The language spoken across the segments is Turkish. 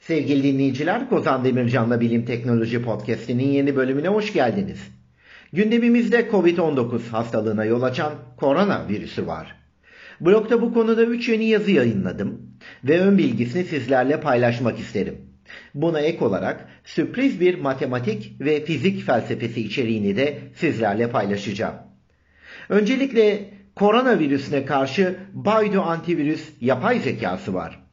Sevgili dinleyiciler, Kozan Demircan'la Bilim Teknoloji Podcast'inin yeni bölümüne hoş geldiniz. Gündemimizde Covid-19 hastalığına yol açan korona virüsü var. Blogda bu konuda 3 yeni yazı yayınladım ve ön bilgisini sizlerle paylaşmak isterim. Buna ek olarak sürpriz bir matematik ve fizik felsefesi içeriğini de sizlerle paylaşacağım. Öncelikle koronavirüsüne karşı Baidu antivirüs yapay zekası var.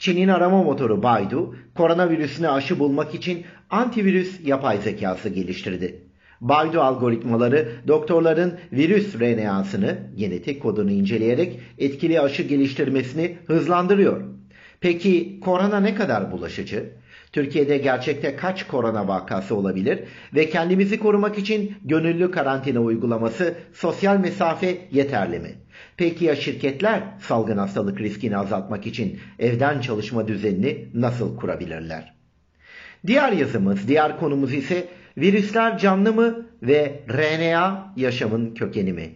Çin'in arama motoru Baidu, koronavirüsüne aşı bulmak için antivirüs yapay zekası geliştirdi. Baidu algoritmaları doktorların virüs RNA'sını, genetik kodunu inceleyerek etkili aşı geliştirmesini hızlandırıyor. Peki korona ne kadar bulaşıcı? Türkiye'de gerçekte kaç korona vakası olabilir ve kendimizi korumak için gönüllü karantina uygulaması, sosyal mesafe yeterli mi? Peki ya şirketler salgın hastalık riskini azaltmak için evden çalışma düzenini nasıl kurabilirler? Diğer yazımız, diğer konumuz ise virüsler canlı mı ve RNA yaşamın kökeni mi?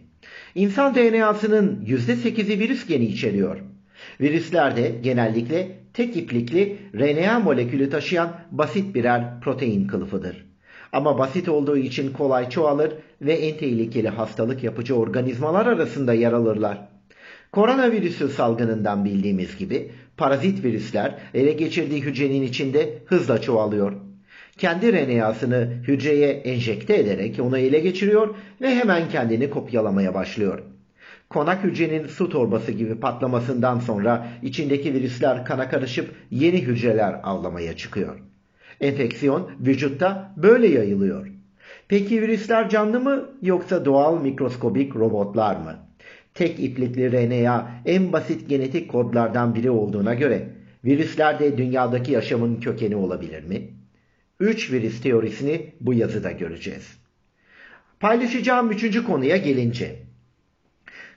İnsan DNA'sının %8'i virüs geni içeriyor. Virüsler de genellikle tek iplikli RNA molekülü taşıyan basit birer protein kılıfıdır. Ama basit olduğu için kolay çoğalır ve en tehlikeli hastalık yapıcı organizmalar arasında yer alırlar. Koronavirüsü salgınından bildiğimiz gibi parazit virüsler ele geçirdiği hücrenin içinde hızla çoğalıyor. Kendi RNA'sını hücreye enjekte ederek onu ele geçiriyor ve hemen kendini kopyalamaya başlıyor. Konak hücrenin su torbası gibi patlamasından sonra içindeki virüsler kana karışıp yeni hücreler avlamaya çıkıyor. Enfeksiyon vücutta böyle yayılıyor. Peki virüsler canlı mı yoksa doğal mikroskobik robotlar mı? Tek iplikli RNA en basit genetik kodlardan biri olduğuna göre virüsler de dünyadaki yaşamın kökeni olabilir mi? 3 virüs teorisini bu yazıda göreceğiz. Paylaşacağım üçüncü konuya gelince.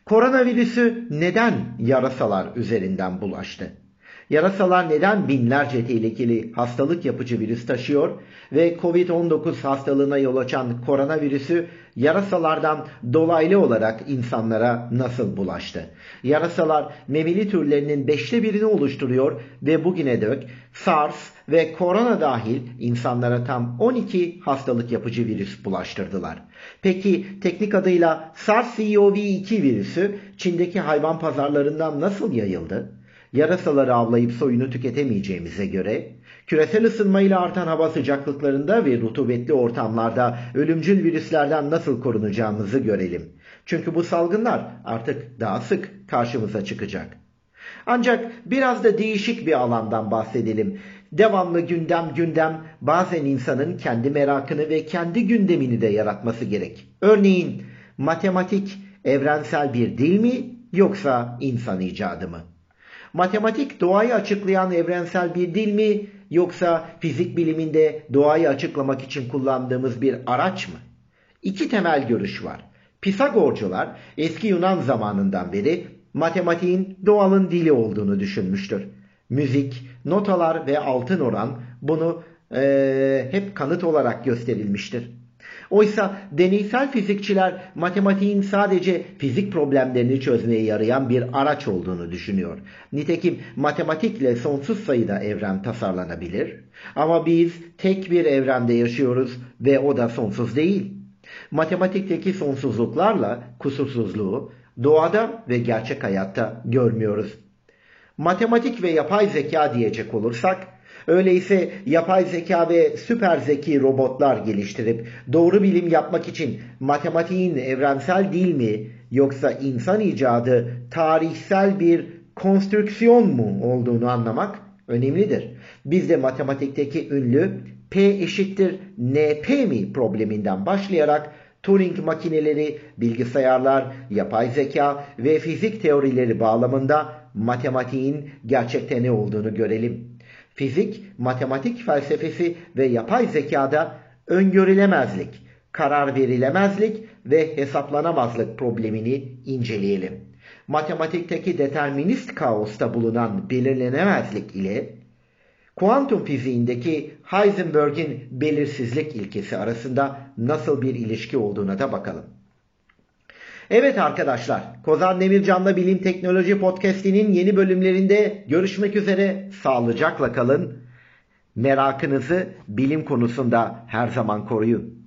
Koronavirüsü neden yarasalar üzerinden bulaştı? Yarasalar neden binlerce tehlikeli hastalık yapıcı virüs taşıyor ve Covid-19 hastalığına yol açan koronavirüsü yarasalardan dolaylı olarak insanlara nasıl bulaştı? Yarasalar memeli türlerinin beşte birini oluşturuyor ve bugüne dek SARS ve korona dahil insanlara tam 12 hastalık yapıcı virüs bulaştırdılar. Peki teknik adıyla SARS-CoV-2 virüsü Çin'deki hayvan pazarlarından nasıl yayıldı? Yarasaları avlayıp soyunu tüketemeyeceğimize göre küresel ısınmayla artan hava sıcaklıklarında ve rutubetli ortamlarda ölümcül virüslerden nasıl korunacağımızı görelim. Çünkü bu salgınlar artık daha sık karşımıza çıkacak. Ancak biraz da değişik bir alandan bahsedelim. Devamlı gündem gündem bazen insanın kendi merakını ve kendi gündemini de yaratması gerek. Örneğin matematik evrensel bir dil mi yoksa insan icadı mı? Matematik doğayı açıklayan evrensel bir dil mi yoksa fizik biliminde doğayı açıklamak için kullandığımız bir araç mı? İki temel görüş var. Pisagorcular eski Yunan zamanından beri matematiğin doğalın dili olduğunu düşünmüştür. Müzik, notalar ve altın oran bunu e, hep kanıt olarak gösterilmiştir. Oysa deneysel fizikçiler matematiğin sadece fizik problemlerini çözmeye yarayan bir araç olduğunu düşünüyor. Nitekim matematikle sonsuz sayıda evren tasarlanabilir ama biz tek bir evrende yaşıyoruz ve o da sonsuz değil. Matematikteki sonsuzluklarla kusursuzluğu doğada ve gerçek hayatta görmüyoruz. Matematik ve yapay zeka diyecek olursak Öyleyse yapay zeka ve süper zeki robotlar geliştirip doğru bilim yapmak için matematiğin evrensel değil mi yoksa insan icadı tarihsel bir konstrüksiyon mu olduğunu anlamak önemlidir. Biz de matematikteki ünlü P eşittir NP mi probleminden başlayarak Turing makineleri, bilgisayarlar, yapay zeka ve fizik teorileri bağlamında matematiğin gerçekte ne olduğunu görelim fizik, matematik felsefesi ve yapay zekada öngörülemezlik, karar verilemezlik ve hesaplanamazlık problemini inceleyelim. Matematikteki determinist kaosta bulunan belirlenemezlik ile kuantum fiziğindeki Heisenberg'in belirsizlik ilkesi arasında nasıl bir ilişki olduğuna da bakalım. Evet arkadaşlar, Kozan Demircan'la Bilim Teknoloji Podcast'inin yeni bölümlerinde görüşmek üzere. Sağlıcakla kalın. Merakınızı bilim konusunda her zaman koruyun.